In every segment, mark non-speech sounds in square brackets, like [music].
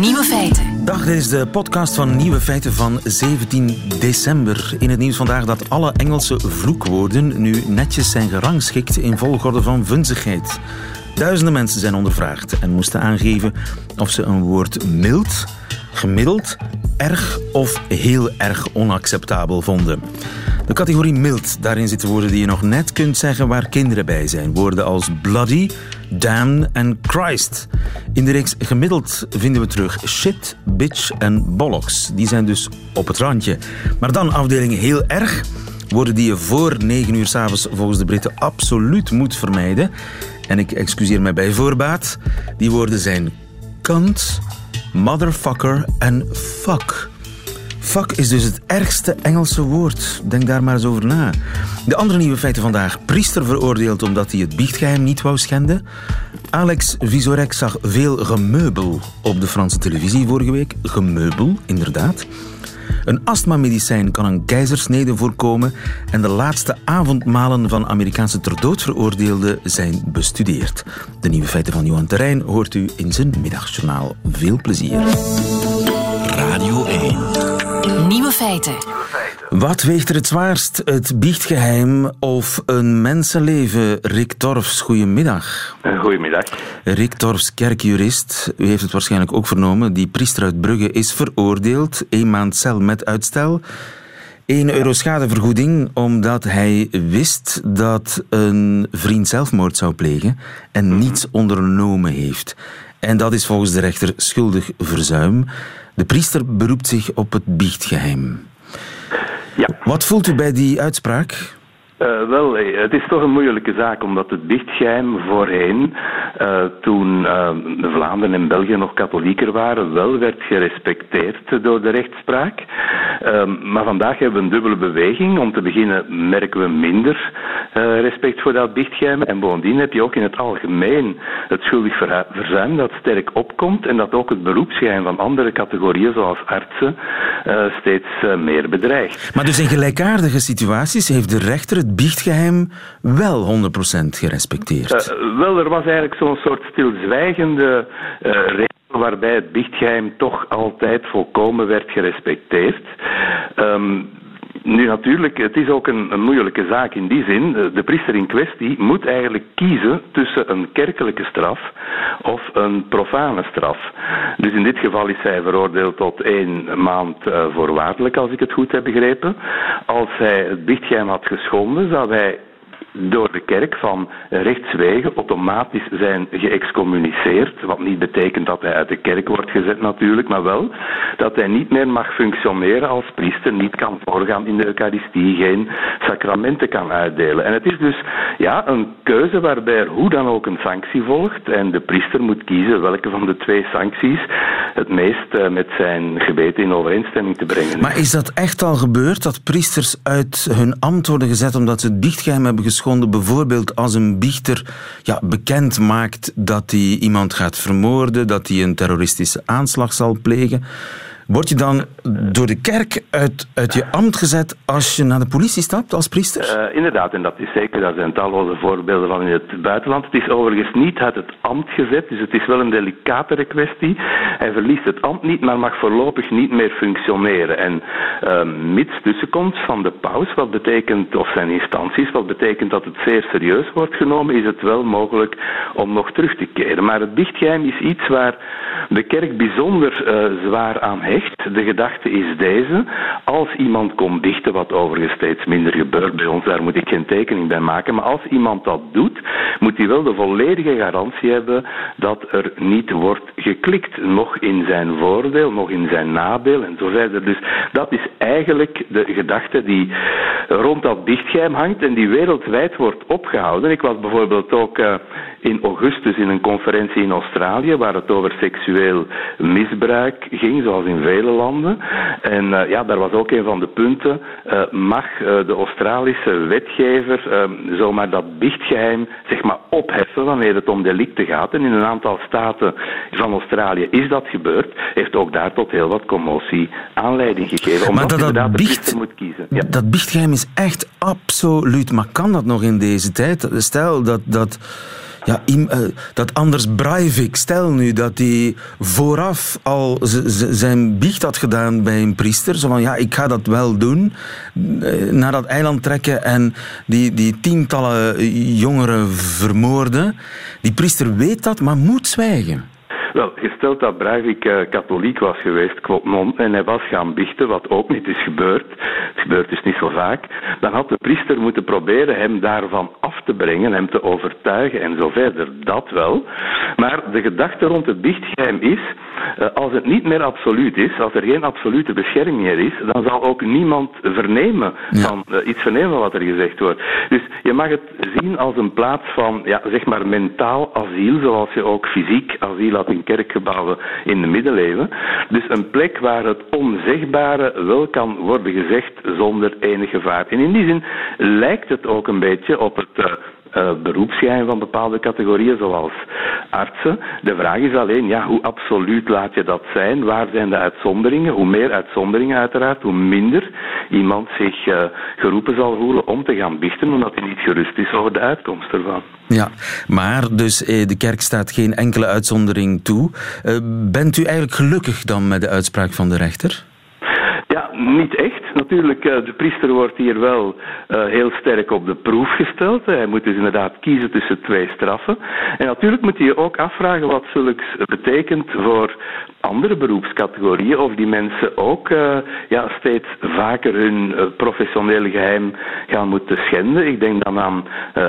Nieuwe feiten. Dag, dit is de podcast van Nieuwe Feiten van 17 december. In het nieuws vandaag dat alle Engelse vloekwoorden nu netjes zijn gerangschikt in volgorde van vunzigheid. Duizenden mensen zijn ondervraagd en moesten aangeven of ze een woord mild, gemiddeld, erg of heel erg onacceptabel vonden. De categorie mild, daarin zitten woorden die je nog net kunt zeggen waar kinderen bij zijn. Woorden als bloody, damn en Christ. In de reeks gemiddeld vinden we terug shit, bitch en bollocks. Die zijn dus op het randje. Maar dan afdeling heel erg. Woorden die je voor 9 uur s'avonds volgens de Britten absoluut moet vermijden. En ik excuseer mij bij voorbaat. Die woorden zijn cunt, motherfucker en fuck. Fuck is dus het ergste Engelse woord. Denk daar maar eens over na. De andere nieuwe feiten vandaag. Priester veroordeeld omdat hij het biechtgeheim niet wou schenden. Alex Visorek zag veel gemeubel op de Franse televisie vorige week. Gemeubel, inderdaad. Een astmamedicijn kan een keizersnede voorkomen en de laatste avondmalen van Amerikaanse ter dood veroordeelden zijn bestudeerd. De nieuwe feiten van Johan Terrein hoort u in zijn middagjournaal. Veel plezier. Radio 1. Nieuwe feiten. Wat weegt er het zwaarst? Het biechtgeheim of een mensenleven? Rick Torfs, goedemiddag. Goedemiddag. Rick Torfs, kerkjurist. U heeft het waarschijnlijk ook vernomen. Die priester uit Brugge is veroordeeld. Eén maand cel met uitstel. 1 euro schadevergoeding omdat hij wist dat een vriend zelfmoord zou plegen en niets ondernomen heeft. En dat is volgens de rechter schuldig verzuim. De priester beroept zich op het biechtgeheim. Ja. Wat voelt u bij die uitspraak? Uh, wel, eh, het is toch een moeilijke zaak, omdat het biechtgeheim voorheen, uh, toen uh, Vlaanderen en België nog katholieker waren, wel werd gerespecteerd door de rechtspraak. maar vandaag hebben we een dubbele beweging. Om te beginnen merken we minder respect voor dat biechtgeheim. En bovendien heb je ook in het algemeen het schuldig verzuim dat sterk opkomt en dat ook het beroepsgeheim van andere categorieën, zoals artsen, steeds meer bedreigt. Maar dus in gelijkaardige situaties heeft de rechter het biechtgeheim wel 100% gerespecteerd? Uh, wel, er was eigenlijk zo'n soort stilzwijgende uh, regel waarbij het biechtgeheim toch altijd volkomen werd gerespecteerd. Um, nu natuurlijk, het is ook een, een, moeilijke zaak in die zin. De priester in kwestie moet eigenlijk kiezen tussen een kerkelijke straf of een profane straf. Dus in dit geval is hij veroordeeld tot één maand uh, voorwaardelijk, als ik het goed heb begrepen. Als hij het biechtgeheim had geschonden, zou hij door de kerk van rechtswegen automatisch zijn geëxcommuniceerd. Wat niet betekent dat hij uit de kerk wordt gezet natuurlijk, maar wel dat hij niet meer mag functioneren als priester, niet kan voorgaan in de Eucharistie, geen sacramenten kan uitdelen. En het is dus ja, een keuze waarbij hoe dan ook een sanctie volgt en de priester moet kiezen welke van de twee sancties het meest uh, met zijn geweten in overeenstemming te brengen. Maar is dat echt al gebeurd, dat priesters uit hun ambt worden gezet omdat ze het dichtgeheim hebben Bijvoorbeeld als een biechter ja, bekend maakt dat hij iemand gaat vermoorden, dat hij een terroristische aanslag zal plegen. Word je dan door de kerk uit, uit je ambt gezet als je naar de politie stapt als priester? Uh, inderdaad, en dat is zeker. Daar zijn talloze voorbeelden van in het buitenland. Het is overigens niet uit het ambt gezet, dus het is wel een delicatere kwestie. Hij verliest het ambt niet, maar mag voorlopig niet meer functioneren. En uh, mits tussenkomst van de paus, wat betekent, of zijn instanties, wat betekent dat het zeer serieus wordt genomen, is het wel mogelijk om nog terug te keren. Maar het dichtgeheim is iets waar de kerk bijzonder uh, zwaar aan De gedachte is deze. Als iemand komt dichten, wat overigens steeds minder gebeurt bij ons, daar moet ik geen tekening bij maken. Maar als iemand dat doet, moet hij wel de volledige garantie hebben dat er niet wordt geklikt. Nog in zijn voordeel, nog in zijn nadeel en zo verder. Dus dat is eigenlijk de gedachte die rond dat dichtgeheim hangt en die wereldwijd wordt opgehouden. Ik was bijvoorbeeld ook uh, in augustus in een conferentie in Australië waar het over seksueel misbruik ging, zoals in vele landen. En uh, ja, daar was ook een van de punten. Uh, mag uh, de Australische wetgever zomaar dat biechtgeheim zeg maar, opheffen wanneer het om delicten gaat? En in een aantal staten van Australië is dat gebeurd. Heeft ook daar tot heel wat commotie aanleiding gegeven. Omdat maar dat, inderdaad dat biecht, moet kiezen. Ja. Dat biechtgeheim is echt absoluut. Maar kan dat nog in deze tijd? Stel dat. dat ja, dat Anders Breivik, stel nu dat hij vooraf al zijn biecht had gedaan bij een priester, zo van ja, ik ga dat wel doen, naar dat eiland trekken en die, die tientallen jongeren vermoorden. Die priester weet dat, maar moet zwijgen. Wel, gesteld dat Breivik uh, katholiek was geweest, non, en hij was gaan biechten, wat ook niet is gebeurd, het gebeurt dus niet zo vaak, dan had de priester moeten proberen hem daarvan af te brengen, hem te overtuigen en zo verder. Dat wel. Maar de gedachte rond het biechtgeheim is, uh, als het niet meer absoluut is, als er geen absolute bescherming meer is, dan zal ook niemand vernemen van, uh, iets vernemen wat er gezegd wordt. Dus je mag het zien als een plaats van, ja, zeg maar mentaal asiel, zoals je ook fysiek asiel had in kerkgebouwen in de middeleeuwen. Dus een plek waar het onzegbare wel kan worden gezegd zonder enig gevaar. En in die zin lijkt het ook een beetje op het. Uh, uh, beroepsgeheim van bepaalde categorieën, zoals artsen. De vraag is alleen, ja, hoe absoluut laat je dat zijn? Waar zijn de uitzonderingen? Hoe meer uitzonderingen uiteraard, hoe minder iemand zich uh, geroepen zal voelen om te gaan biechten, omdat hij niet gerust is over de uitkomst ervan. Ja, maar dus eh, de kerk staat geen enkele uitzondering toe. Uh, bent u eigenlijk gelukkig dan met de uitspraak van de rechter? Ja, niet echt natuurlijk, eh, de priester wordt hier wel uh, heel sterk op de proef gesteld. Hij moet dus inderdaad kiezen tussen twee straffen. En natuurlijk moet hij je ook afvragen wat zulks betekent voor andere beroepscategorieën, of die mensen ook uh, ja, steeds vaker hun professionele geheim gaan moeten schenden. Ik denk dan aan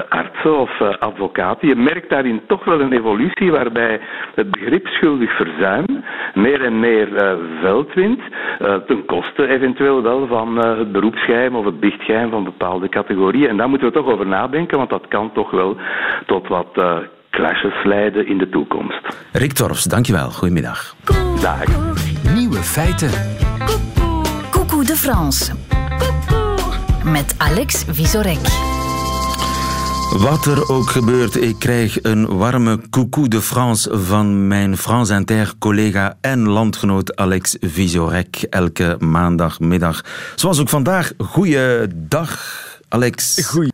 artsen of advocaten. Je merkt daarin toch wel een evolutie waarbij het begrip schuldig verzuim meer en meer veld wint, ten koste eventueel wel van uh, het beroepsgeheim of het dichtgeheim van bepaalde categorieën. En daar moeten we toch over nadenken, want dat kan toch wel tot wat uh, clashes leiden in de toekomst. Rick Torfs, dankjewel. Goedemiddag. Dag. Nieuwe feiten. Coucou de France. Met Alex Visorek. Wat er ook gebeurt, ik krijg een warme coucou de France van mijn France Inter collega en landgenoot Alex Visorek elke maandagmiddag. Zoals ook vandaag. Goeiedag, Alex. Goeie.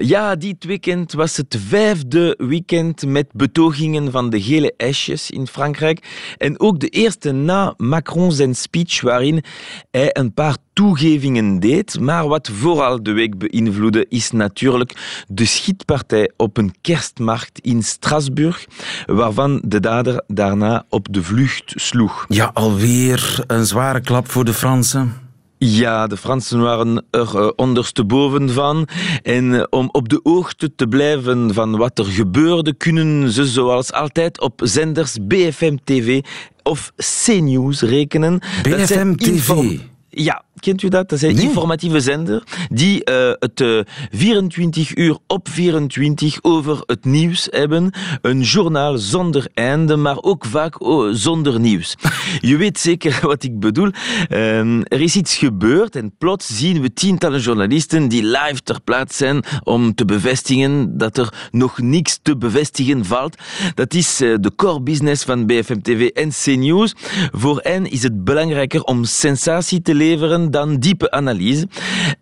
Ja, dit weekend was het vijfde weekend met betogingen van de gele esjes in Frankrijk. En ook de eerste na Macron zijn speech waarin hij een paar toegevingen deed. Maar wat vooral de week beïnvloedde is natuurlijk de schietpartij op een kerstmarkt in Strasbourg, waarvan de dader daarna op de vlucht sloeg. Ja, alweer een zware klap voor de Fransen. Ja, de Fransen waren er uh, ondersteboven van. En uh, om op de hoogte te blijven van wat er gebeurde, kunnen ze zoals altijd op zenders BFM TV of C-News rekenen. BFM TV? Ja, kent u dat? Dat een informatieve zender die uh, het uh, 24 uur op 24 over het nieuws hebben. Een journaal zonder einde, maar ook vaak oh, zonder nieuws. [laughs] je weet zeker wat ik bedoel. Uh, er is iets gebeurd en plots zien we tientallen journalisten die live ter plaatse zijn om te bevestigen dat er nog niks te bevestigen valt. Dat is uh, de core business van BFM TV en C-News. Voor hen is het belangrijker om sensatie te leveren dan diepe analyse.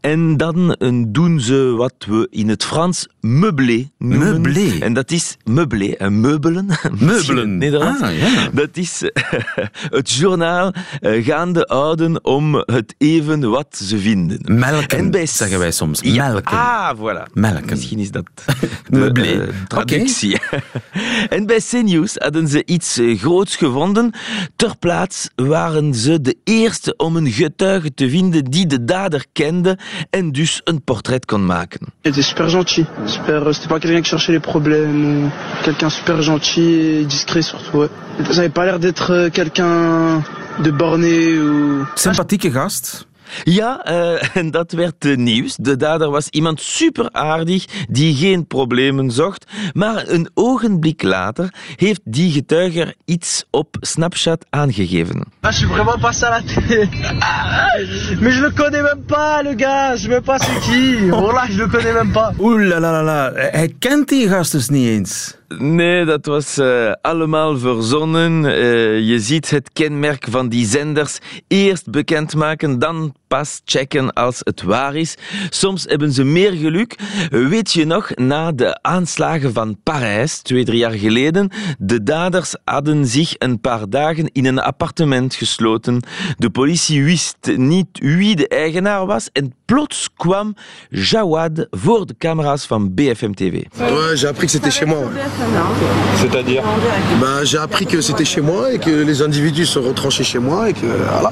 En dan doen ze wat we in het Frans meublé noemen. Meublé? En dat is meublé, meubelen. [laughs] Meubelen. Nederlands. Ah, ja. Dat is [laughs] het journaal uh, gaande houden om het even wat ze vinden. Melken, en bij... zeggen wij soms. Ja. Melken. Ah, voilà. Melken. Misschien is dat [laughs] meublé. Uh, traductie. Okay. en bij CNews hadden ze iets groots gevonden. Ter plaats waren ze de eerste om een getuige te vinden die de dader kende en dus een portret kon maken. Il était super gentil. Super, euh, c'était pas quelqu'un qui cherchait les problèmes ou quelqu'un super gentil et discret surtout. Ouais. Ça avait pas l'air d'être euh, quelqu'un de borné ou... Sympathieke gast. Ja, uh, [laughs] en dat werd uh, nieuws. De dader was iemand super aardig die geen problemen zocht. Maar een ogenblik later heeft die getuiger iets op Snapchat aangegeven. Ah, je suis vraiment pas à la. [laughs] Mais je le connais même pas, le gars. Je sais pas c'est qui. Voilà, je le connais même pas. Oeh la la la. Hij kent die gast dus niet eens. Nee, dat was uh, allemaal verzonnen. Uh, je ziet het kenmerk van die zenders eerst bekendmaken, dan pas checken als het waar is. Soms hebben ze meer geluk. Weet je nog, na de aanslagen van Parijs, twee, drie jaar geleden, de daders hadden zich een paar dagen in een appartement gesloten. De politie wist niet wie de eigenaar was en plots kwam Jawad voor de camera's van BFM TV. Ouais, j'ai appris que c'était chez moi. C'est-à-dire Bah, j'ai appris que c'était chez moi et que les individus sont retranchés chez moi et que voilà.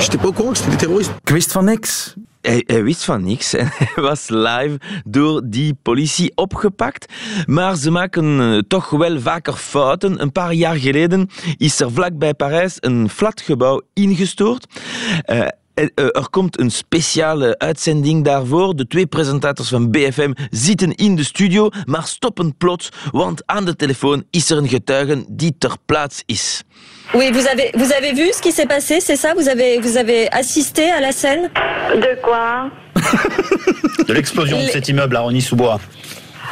J'étais pas au courant que c'était des terroristes. Ik wist van niks. Hij, hij, wist van niks en [laughs] hij was live door die politie opgepakt. Maar ze maken uh, toch wel vaker fouten. Een paar jaar geleden is er vlakbij Parijs een flatgebouw ingestort. Uh, er komt een speciale uitzending daarvoor. De twee presentators van BFM zitten in de studio, maar stoppen plots, want aan de telefoon is er een getuige die ter plaatse is. Oui, vous avez, vous avez vu ce qui s'est passé, c'est ça? Vous avez, vous avez assisté à la scène? De quoi? [laughs] De l'explosion de cet immeuble à Rony-sous-Bois.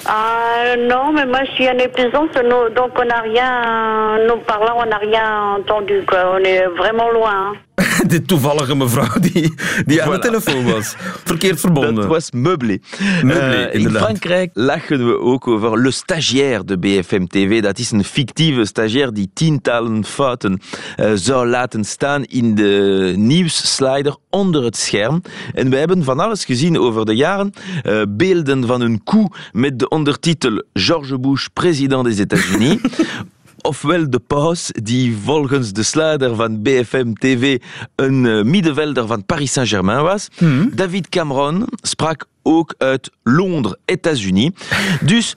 Ah non, mais moi je suis en épuisante, donc on n'a rien, nous parlant, on n'a rien entendu, quoi. On est vraiment loin. Hein. [laughs] De toevallige mevrouw die, die aan voilà. de telefoon was. Verkeerd verbonden. Dat was Meublé. Meublé uh, in Frankrijk lachen we ook over Le Stagiaire de BFM TV. Dat is een fictieve stagiair die tientallen fouten uh, zou laten staan in de nieuwsslider onder het scherm. En we hebben van alles gezien over de jaren. Uh, beelden van een koe met de ondertitel George Bush, president des États-Unis. [laughs] ofwel de paus, die volgens de sluiter van BFM TV een uh, middenvelder van Paris Saint-Germain was. Mm. David Cameron sprak ook uit Londen, États-Unis. Dus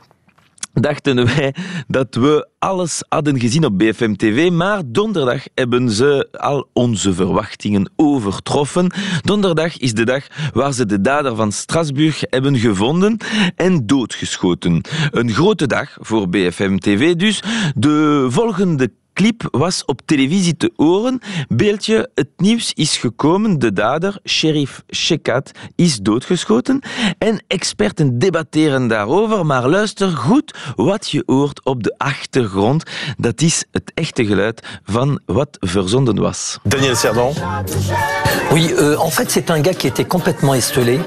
dachten wij dat we alles hadden gezien op BFM TV, maar donderdag hebben ze al onze verwachtingen overtroffen. Donderdag is de dag waar ze de dader van Strasbourg hebben gevonden en doodgeschoten. Een grote dag voor BFM TV dus. De volgende clip was op televisie te horen. Beeldje, het nieuws is gekomen. De dader, sheriff Shekat, is doodgeschoten. En experten debatteren daarover. Maar luister goed wat je hoort op de achtergrond. Dat is het echte geluid van wat verzonden was. Daniel Serdan. Oui, euh, en fait, c'est un gars qui était complètement estelé.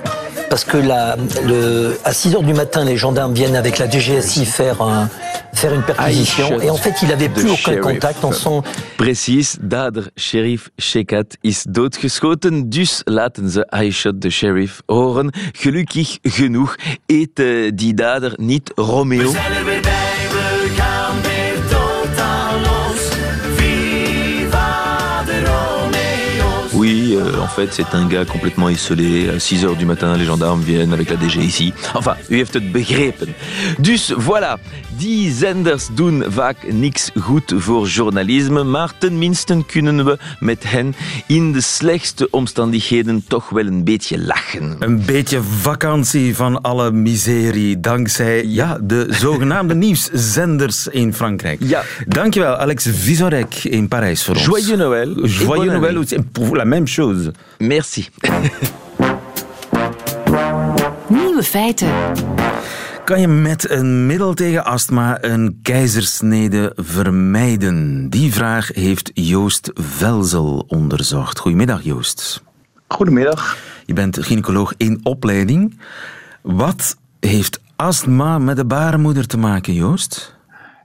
parce que la, le, à 6 heures du matin, les gendarmes viennent avec la DGSI faire, un, faire une perquisition. Et en fait, il n'avait plus aucun sheriff. contact en son... Precies, dader sheriff Shekat is doodgeschoten, dus laten ze Aisha de sheriff horen. Gelukkig genoeg eet uh, die dader niet Romeo. We zijn er weer bij, en fait, c'est un gars complètement isolé. À 6 heures du matin, les gendarmes viennent avec la DG ici. Enfin, u heeft het begrepen. Dus voilà, die zenders doen vaak niks goed voor journalisme, maar tenminste kunnen we met hen in de slechtste omstandigheden toch wel een beetje lachen. Een beetje vakantie van alle miserie, dankzij ja, de zogenaamde [laughs] nieuwszenders in Frankrijk. Ja. Dankjewel, Alex Visorek in Parijs voor ons. Joyeux Noël. Joyeux Noël, pour la même chose. Merci. [laughs] Nieuwe feiten. Kan je met een middel tegen astma een keizersnede vermijden? Die vraag heeft Joost Velzel onderzocht. Goedemiddag, Joost. Goedemiddag. Je bent gynaecoloog in opleiding. Wat heeft astma met de baarmoeder te maken, Joost?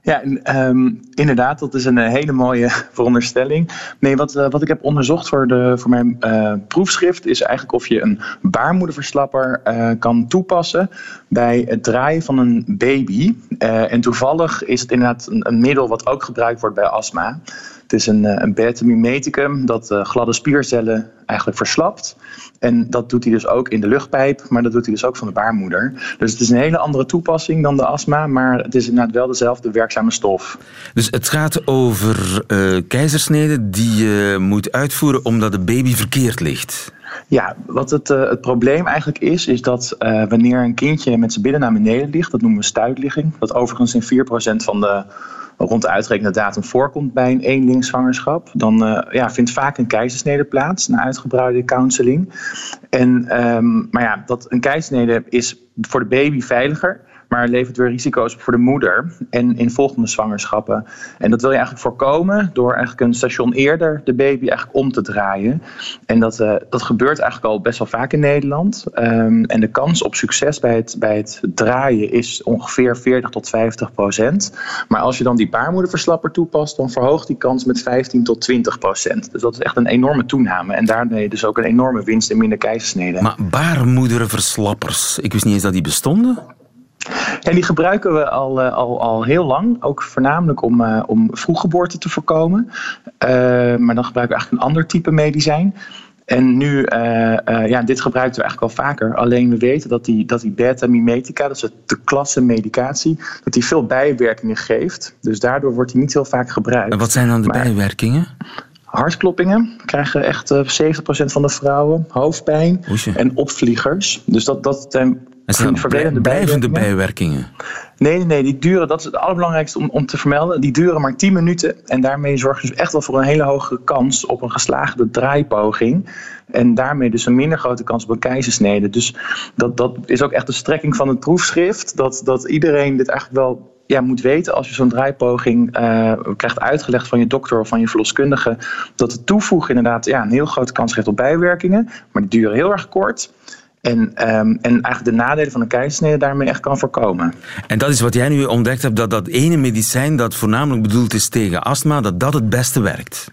Ja, um, inderdaad, dat is een hele mooie [laughs] veronderstelling. Nee, wat, uh, wat ik heb onderzocht voor, de, voor mijn uh, proefschrift is eigenlijk of je een baarmoederverslapper kan toepassen bij het draaien van een baby. en toevallig is het inderdaad een, een, middel wat ook gebruikt wordt bij astma. Het is een, een beta-mimeticum dat gladde spiercellen eigenlijk verslapt. En dat doet hij dus ook in de luchtpijp, maar dat doet hij dus ook van de baarmoeder. Dus het is een hele andere toepassing dan de astma, maar het is inderdaad wel dezelfde werkzame stof. Dus het gaat over uh, keizersneden die je moet uitvoeren omdat de baby verkeerd ligt. Ja, wat het, uh, het probleem eigenlijk is, is dat uh, wanneer een kindje met zijn billen naar beneden ligt, dat noemen we stuitligging, dat overigens in 4% van de rond de uitgerekende datum voorkomt bij een eenlingzwangerschap, dan uh, ja, vindt vaak een keizersnede plaats, een uitgebreide counseling. En, um, maar ja, dat, een keizersnede is voor de baby veiliger, maar levert weer risico's voor de moeder en in volgende zwangerschappen. En dat wil je eigenlijk voorkomen door eigenlijk een station eerder de baby eigenlijk om te draaien. En dat, uh, dat gebeurt eigenlijk al best wel vaak in Nederland. Um, en de kans op succes bij het, bij het draaien is ongeveer 40 tot 50 procent. Maar als je dan die baarmoederverslapper toepast, dan verhoogt die kans met 15 tot 20 procent. Dus dat is echt een enorme toename. En daarmee dus ook een enorme winst in minder keizersneden. Maar baarmoederverslappers, ik wist niet eens dat die bestonden. En die gebruiken we al, uh, al, al heel lang, ook voornamelijk om, uh, om vroeggeboorte te voorkomen. Uh, maar dan gebruiken we eigenlijk een ander type medicijn. En nu, ja, dit gebruiken we eigenlijk al vaker. Alleen we weten dat die, dat die beta-mimetica, dat is de klasse medicatie, dat die veel bijwerkingen geeft. Dus daardoor wordt die niet heel vaak gebruikt. En wat zijn dan de maar, bijwerkingen? Hartkloppingen krijgen echt 70% van de vrouwen, hoofdpijn Oesje. en opvliegers. Dus dat, dat zijn en zijn blijvende bijwerkingen? Nee, nee, die duren, dat is het allerbelangrijkste om, om te vermelden, die duren maar 10 minuten. En daarmee zorgen ze dus echt wel voor een hele hoge kans op een geslaagde draaipoging. En daarmee dus een minder grote kans op een keizersnede. Dus dat, dat is ook echt de strekking van het proefschrift. Dat, dat iedereen dit eigenlijk wel ja, moet weten als je zo'n draaipoging uh, krijgt uitgelegd van je dokter of van je verloskundige. Dat het toevoegen inderdaad ja, een heel grote kans geeft op bijwerkingen. Maar die duren heel erg kort. En, um, en eigenlijk de nadelen van een keizersnede daarmee echt kan voorkomen. En dat is wat jij nu ontdekt hebt, dat dat ene medicijn dat voornamelijk bedoeld is tegen astma, dat dat het beste werkt.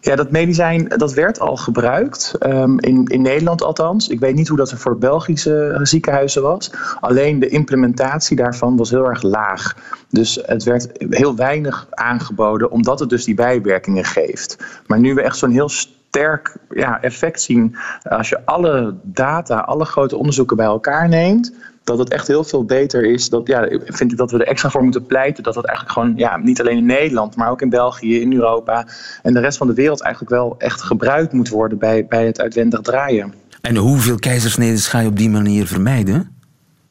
Ja, dat medicijn dat werd al gebruikt, um, in, in Nederland althans. Ik weet niet hoe dat er voor Belgische ziekenhuizen was. Alleen de implementatie daarvan was heel erg laag. Dus het werd heel weinig aangeboden, omdat het dus die bijwerkingen geeft. Maar nu we echt zo'n heel sterk ja, effect zien als je alle data, alle grote onderzoeken bij elkaar neemt. Dat het echt heel veel beter is. Dat, ja, vind ik dat we er extra voor moeten pleiten. Dat dat eigenlijk gewoon, ja, niet alleen in Nederland, maar ook in België, in Europa en de rest van de wereld eigenlijk wel echt gebruikt moet worden bij, bij het uitwendig draaien. En hoeveel keizersneden ga je op die manier vermijden?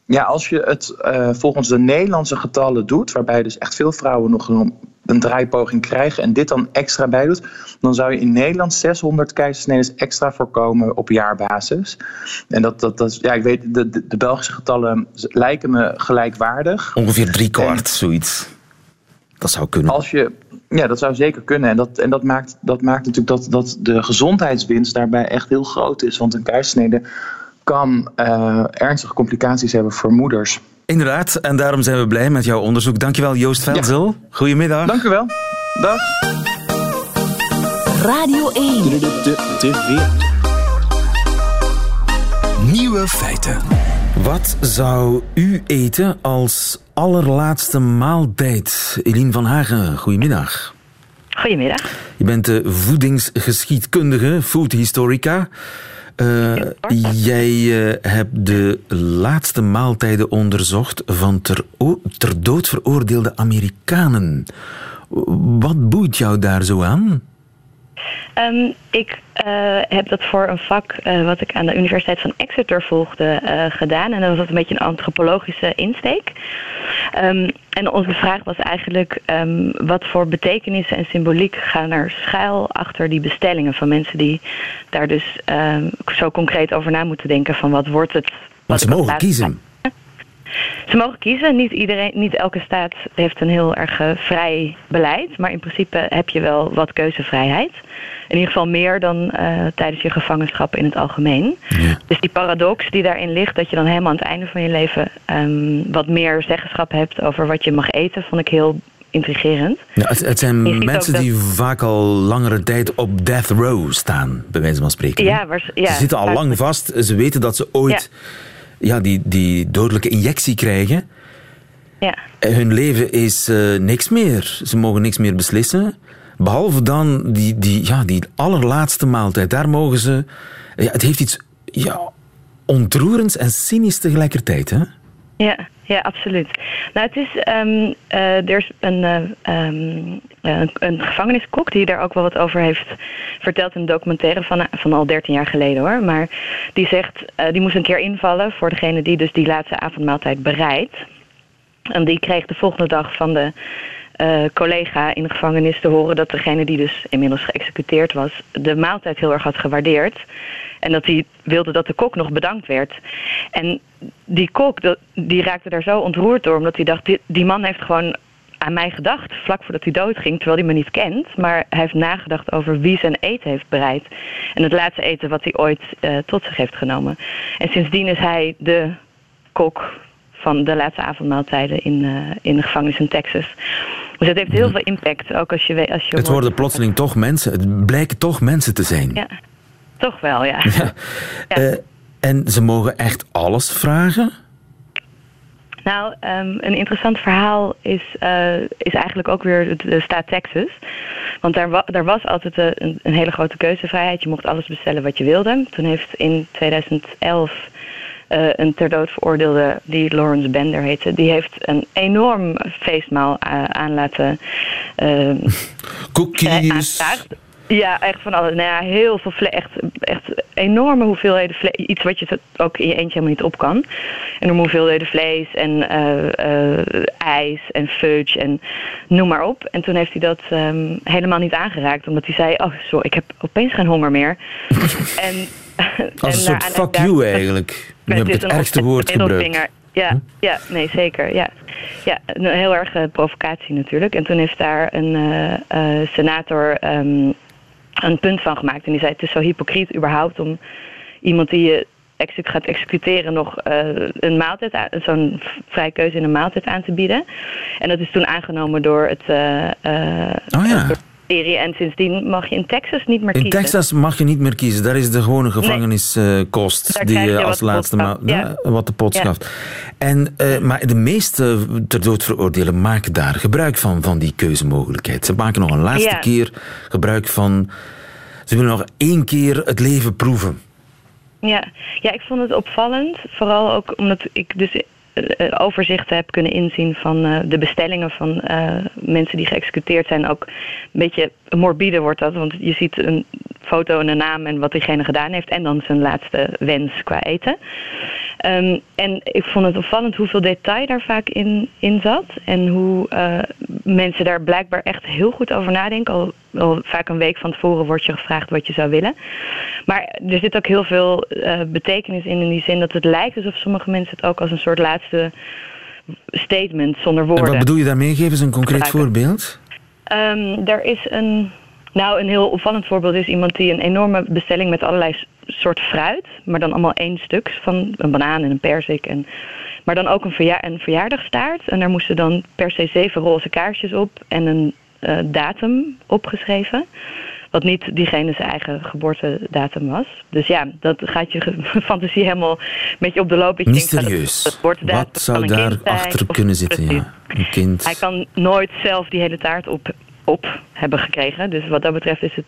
Ja, als je het uh, volgens de Nederlandse getallen doet, waarbij dus echt veel vrouwen nog een, draaipoging krijgen en dit dan extra bij doet, dan zou je in Nederland 600 keizersneden extra voorkomen op jaarbasis. En dat, dat, dat ja, ik weet, de, de, de Belgische getallen lijken me gelijkwaardig. Ongeveer drie kwart, zoiets. Dat zou kunnen. Als je, ja, dat zou zeker kunnen. En dat, en dat, maakt, dat maakt natuurlijk dat, dat de gezondheidswinst daarbij echt heel groot is. Want een keizersnede kan uh, ernstige complicaties hebben voor moeders. Inderdaad, en daarom zijn we blij met jouw onderzoek. Dankjewel Joost Velzel. Ja. Goedemiddag. Dank u wel. Dag. Radio 1. Nieuwe feiten. Wat zou u eten als allerlaatste maaltijd? Eline van Hagen, goedemiddag. Goedemiddag. Je bent de voedingsgeschiedkundige, food historica. Uh, jij uh, hebt de laatste maaltijden onderzocht van ter, ter dood veroordeelde Amerikanen. Wat boeit jou daar zo aan? Um, ik uh, heb dat voor een vak uh, wat ik aan de Universiteit van Exeter volgde uh, gedaan. En dat was een beetje een antropologische insteek. Um, en onze vraag was eigenlijk um, wat voor betekenissen en symboliek gaan er schuil achter die bestellingen van mensen die daar dus zo concreet over na moeten denken van wat wordt het. Want ze mogen kiezen. Ze mogen kiezen. Niet, iedereen, niet elke staat heeft een heel erg uh, vrij beleid. Maar in principe heb je wel wat keuzevrijheid. In ieder geval meer dan uh, tijdens je gevangenschap in het algemeen. Ja. Dus die paradox die daarin ligt, dat je dan helemaal aan het einde van je leven um, wat meer zeggenschap hebt over wat je mag eten, vond ik heel intrigerend. Ja, het, het zijn mensen dat... die vaak al langere tijd op death row staan, bij wijze van spreken. Ja, ja, ze zitten al lang vast. Ze weten dat ze ooit ja. Ja die, die dodelijke injectie krijgen. Ja. Hun leven is uh, niks meer. Ze mogen niks meer beslissen. Behalve dan die, die, ja, die allerlaatste maaltijd. Daar mogen ze... Ja, het heeft iets ja, ontroerends en cynisch tegelijkertijd, hè? Ja, ja, absoluut. Nou, het is, um, er is een, uh, um, een, gevangeniskok die daar ook wel wat over heeft verteld in een documentaire van, van al 13 jaar geleden hoor. Maar die zegt, die moest een keer invallen voor degene die dus die laatste avondmaaltijd bereidt. En die kreeg de volgende dag van de eh, collega in de gevangenis te horen dat degene die dus inmiddels geëxecuteerd was, de maaltijd heel erg had gewaardeerd. En dat hij wilde dat de kok nog bedankt werd. En die kok, die raakte daar zo ontroerd door, omdat hij dacht, die, die man heeft gewoon aan mij gedacht, vlak voordat hij doodging, terwijl hij me niet kent. Maar hij heeft nagedacht over wie zijn eten heeft bereid. En het laatste eten wat hij ooit eh, tot zich heeft genomen. En sindsdien is hij de kok van de laatste avondmaaltijden in, eh, in de gevangenis in Texas. Dus het heeft heel veel impact, ook als je. Als je Mhm. Het worden plotseling toch mensen. Het blijken toch mensen te zijn. Ja, toch wel, [laughs] ja. Eh, en ze mogen echt alles vragen? Nou, ehm, een interessant verhaal is, eh, is eigenlijk ook weer de, staat Texas. Want daar, wa- daar was altijd eh, een, een hele grote keuzevrijheid. Je mocht alles bestellen wat je wilde. Toen heeft in 2011 eh, een ter dood veroordeelde, die Lawrence Bender heette, die heeft een enorm feestmaal eh, aan laten ehm, Cookies. Ja, echt van alles. Nou ja, heel veel vlees. Echt, echt enorme hoeveelheden vlees. Iets wat je ook in je eentje helemaal niet op kan. Enorme hoeveelheden vlees en eh, eh, ijs en fudge en noem maar op. En toen heeft hij dat ehm, helemaal niet aangeraakt. Omdat hij zei, oh sorry, ik heb opeens geen honger meer. [laughs] en, Als een soort aan- fuck daar- you eigenlijk. Nu heb ik is het ergste woord gebruikt. Ja, ja, nee, zeker. Ja. Ja, een heel erg provocatie natuurlijk. En toen heeft daar een eh, senator ehm, een punt van gemaakt. En die zei: Het is zo hypocriet überhaupt om iemand die je gaat executeren nog eh, een maaltijd, zo'n vrije keuze in een maaltijd aan te bieden. En dat is toen aangenomen door het. eh, eh, Oh ja. Ministerie. En sindsdien mag je in Texas niet meer In kiezen. Texas mag je niet meer kiezen. Daar is de gewone gevangeniskost die je als laatste pot ma- schaft. Ja. ja, wat de pot Ja. schaft. En, eh, maar de meeste ter dood veroordelen maken daar gebruik van, van die keuzemogelijkheid. Ze maken nog een laatste Ja. keer gebruik van... Ze willen nog één keer het leven proeven. Ja. ja, ik vond het opvallend. Vooral ook omdat ik dus eh, overzichten heb kunnen inzien van eh, de bestellingen van eh, mensen die geëxecuteerd zijn. Ook een beetje morbide wordt dat, want je ziet een foto en een naam en wat diegene gedaan heeft en dan zijn laatste wens qua eten. Ehm, en ik vond het opvallend hoeveel detail daar vaak in, in zat. En hoe eh, mensen daar blijkbaar echt heel goed over nadenken. Al, al vaak een week van tevoren wordt je gevraagd wat je zou willen. Maar er zit ook heel veel eh, betekenis in, in die zin dat het lijkt alsof sommige mensen het ook als een soort laatste statement zonder En woorden. wat bedoel je daarmee? Geef eens een concreet voorbeeld. Ehm, er is een, nou, een heel opvallend voorbeeld is iemand die een enorme bestelling met allerlei soort fruit, maar dan allemaal één stuk van een banaan en een perzik en maar dan ook een, verja verjaardagstaart en daar moesten dan per se zeven roze kaarsjes op en een eh, datum opgeschreven. Wat niet diegene zijn eigen geboortedatum was. Dus ja, dat gaat je [laughs] fantasie helemaal een beetje op de loop. Dat je denkt, dat- Mysterieus. dat Wat zou daar zijn, achter kunnen zitten? Ja. Een kind. Hij kan nooit zelf die hele taart op, op hebben gekregen. Dus wat dat betreft is het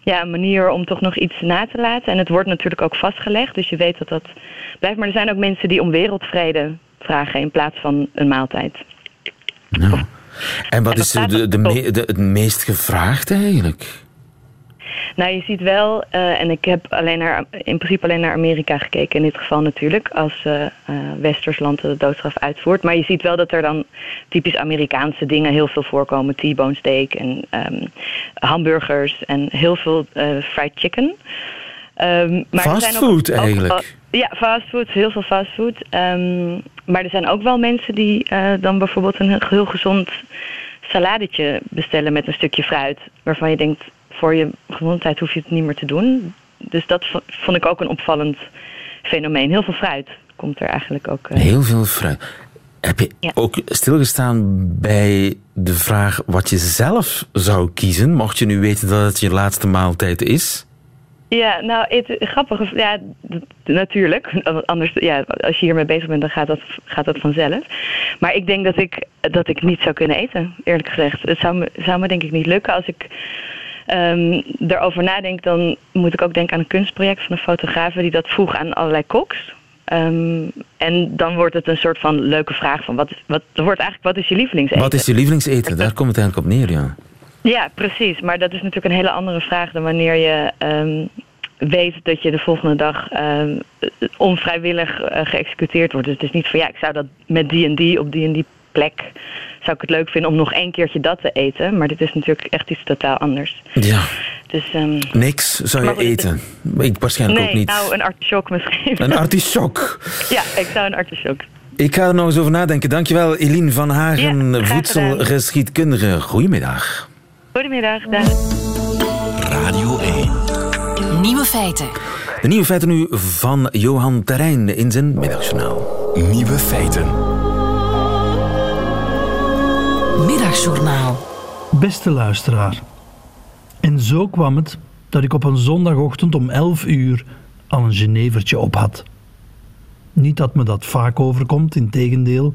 ja, een manier om toch nog iets na te laten. En het wordt natuurlijk ook vastgelegd, dus je weet dat dat blijft. Maar er zijn ook mensen die om wereldvrede vragen in plaats van een maaltijd. Nou. En wat En is me- de- het meest gevraagd eigenlijk? Nou, je ziet wel, eh, en ik heb alleen naar, in principe alleen naar Amerika gekeken in dit geval natuurlijk, als eh, westers land de doodstraf uitvoert. Maar je ziet wel dat er dan typisch Amerikaanse dingen heel veel voorkomen. T-bone steak en ehm, hamburgers en heel veel fried chicken. Ehm, maar Fastfood eigenlijk. wel- ja, fastfood, heel veel fastfood. Ehm, maar er zijn ook wel mensen die dan bijvoorbeeld een heel gezond saladetje bestellen met een stukje fruit. Waarvan je denkt, voor je gezondheid hoef je het niet meer te doen. Dus dat vo- vond ik ook een opvallend fenomeen. Heel veel fruit komt er eigenlijk ook. eh, Heel veel fruit. Heb je Ja. ook stilgestaan bij de vraag wat je zelf zou kiezen, mocht je nu weten dat het je laatste maaltijd is? Ja, nou, het, grappig. Ja, natuurlijk. [laughs] Anders, ja, als je hiermee bezig bent, dan gaat dat, gaat dat vanzelf. Maar ik denk dat ik, dat ik niet zou kunnen eten, eerlijk gezegd. Het zou me, zou me denk ik niet lukken. Als ik ehm erover nadenk, dan moet ik ook denken aan een kunstproject van een fotograaf die dat vroeg aan allerlei koks. Ehm, en dan wordt het een soort van leuke vraag van wat, wat wordt eigenlijk wat is je lievelingseten? Wat is je lievelingseten? Daar komt het eigenlijk op neer, ja. Ja, precies. Maar dat is natuurlijk een hele andere vraag dan wanneer je ehm, weet dat je de volgende dag onvrijwillig eh, geëxecuteerd wordt. Dus het is niet van ja, ik zou dat met die en die op die en die plek zou ik het leuk vinden om nog één keertje dat te eten. Maar dit is natuurlijk echt iets totaal anders. Ja. Dus, ehm, Niks zou je het eten. Ik waarschijnlijk nee, ook niet. nou, een artichok misschien. Een artichok. [laughs] ja, ik zou een artichok. Ik ga er nog eens over nadenken. Dankjewel, Eline van Hagen, Ja, voedselgeschiedkundige. Goedemiddag. Goedemiddag, dag. Radio 1. Nieuwe feiten. De nieuwe feiten nu van Johan Terrein in zijn middagjournaal. Nieuwe feiten. Beste luisteraar. En zo kwam het dat ik op een zondagochtend om 11 uur al een Genevertje op had. Niet dat me dat vaak overkomt, in tegendeel.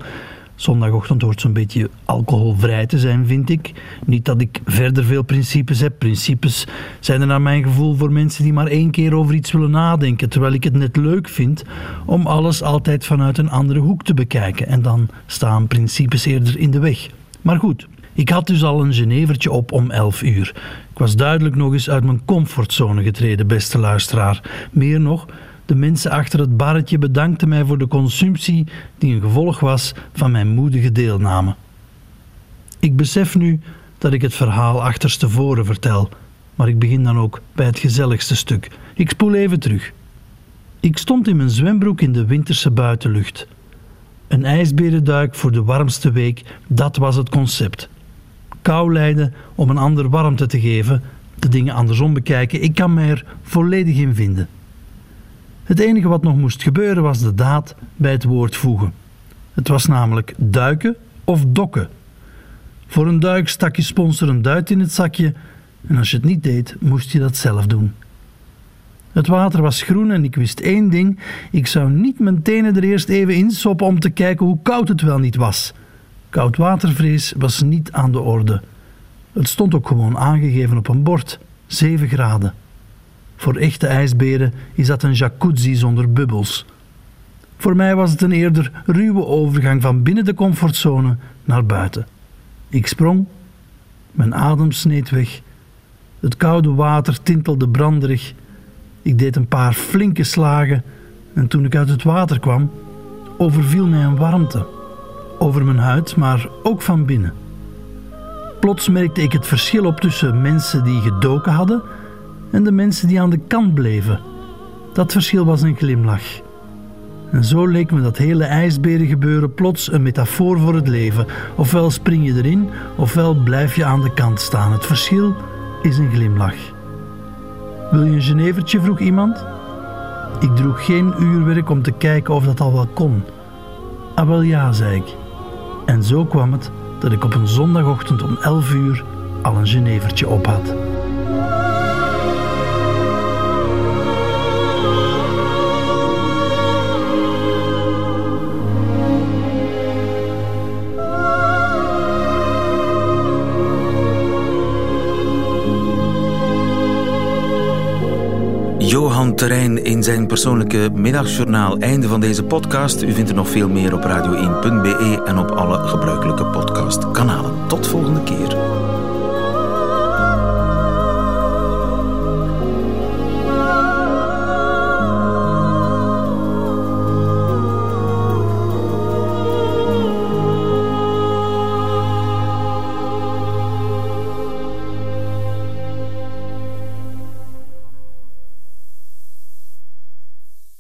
Zondagochtend hoort zo'n beetje alcoholvrij te zijn, vind ik. Niet dat ik verder veel principes heb. Principes zijn er naar mijn gevoel voor mensen die maar één keer over iets willen nadenken. Terwijl ik het net leuk vind om alles altijd vanuit een andere hoek te bekijken. En dan staan principes eerder in de weg. Maar goed, ik had dus al een Genevertje op om 11 uur. Ik was duidelijk nog eens uit mijn comfortzone getreden, beste luisteraar. Meer nog, de mensen achter het barretje bedankten mij voor de consumptie die een gevolg was van mijn moedige deelname. Ik besef nu dat ik het verhaal achterstevoren vertel, maar ik begin dan ook bij het gezelligste stuk. Ik spoel even terug. Ik stond in mijn zwembroek in de winterse buitenlucht. Een ijsberenduik voor de warmste week, dat was het concept. Kou lijden om een ander warmte te geven, de dingen andersom bekijken, ik kan mij er volledig in vinden. Het enige wat nog moest gebeuren was de daad bij het woord voegen. Het was namelijk duiken of dokken. Voor een duik stak je sponsor een duit in het zakje en als je het niet deed, moest je dat zelf doen. Het water was groen en ik wist één ding: ik zou niet mijn tenen er eerst even insoppen om te kijken hoe koud het wel niet was. Koudwatervrees was niet aan de orde. Het stond ook gewoon aangegeven op een bord: 7 graden. Voor echte ijsberen is dat een jacuzzi zonder bubbels. Voor mij was het een eerder ruwe overgang van binnen de comfortzone naar buiten. Ik sprong, mijn adem sneed weg, het koude water tintelde branderig. Ik deed een paar flinke slagen en toen ik uit het water kwam, overviel mij een warmte. Over mijn huid, maar ook van binnen. Plots merkte ik het verschil op tussen mensen die gedoken hadden en de mensen die aan de kant bleven. Dat verschil was een glimlach. En zo leek me dat hele ijsberengebeuren plots een metafoor voor het leven. Ofwel spring je erin, ofwel blijf je aan de kant staan. Het verschil is een glimlach. Wil je een Genevertje? vroeg iemand. Ik droeg geen uurwerk om te kijken of dat al wel kon. Ah wel ja, zei ik. En zo kwam het dat ik op een zondagochtend om 11 uur al een Genevertje op had. Johan Terrein in zijn persoonlijke middagjournaal. Einde van deze podcast. U vindt er nog veel meer op radio1.be en op alle gebruikelijke podcastkanalen. Tot volgende keer.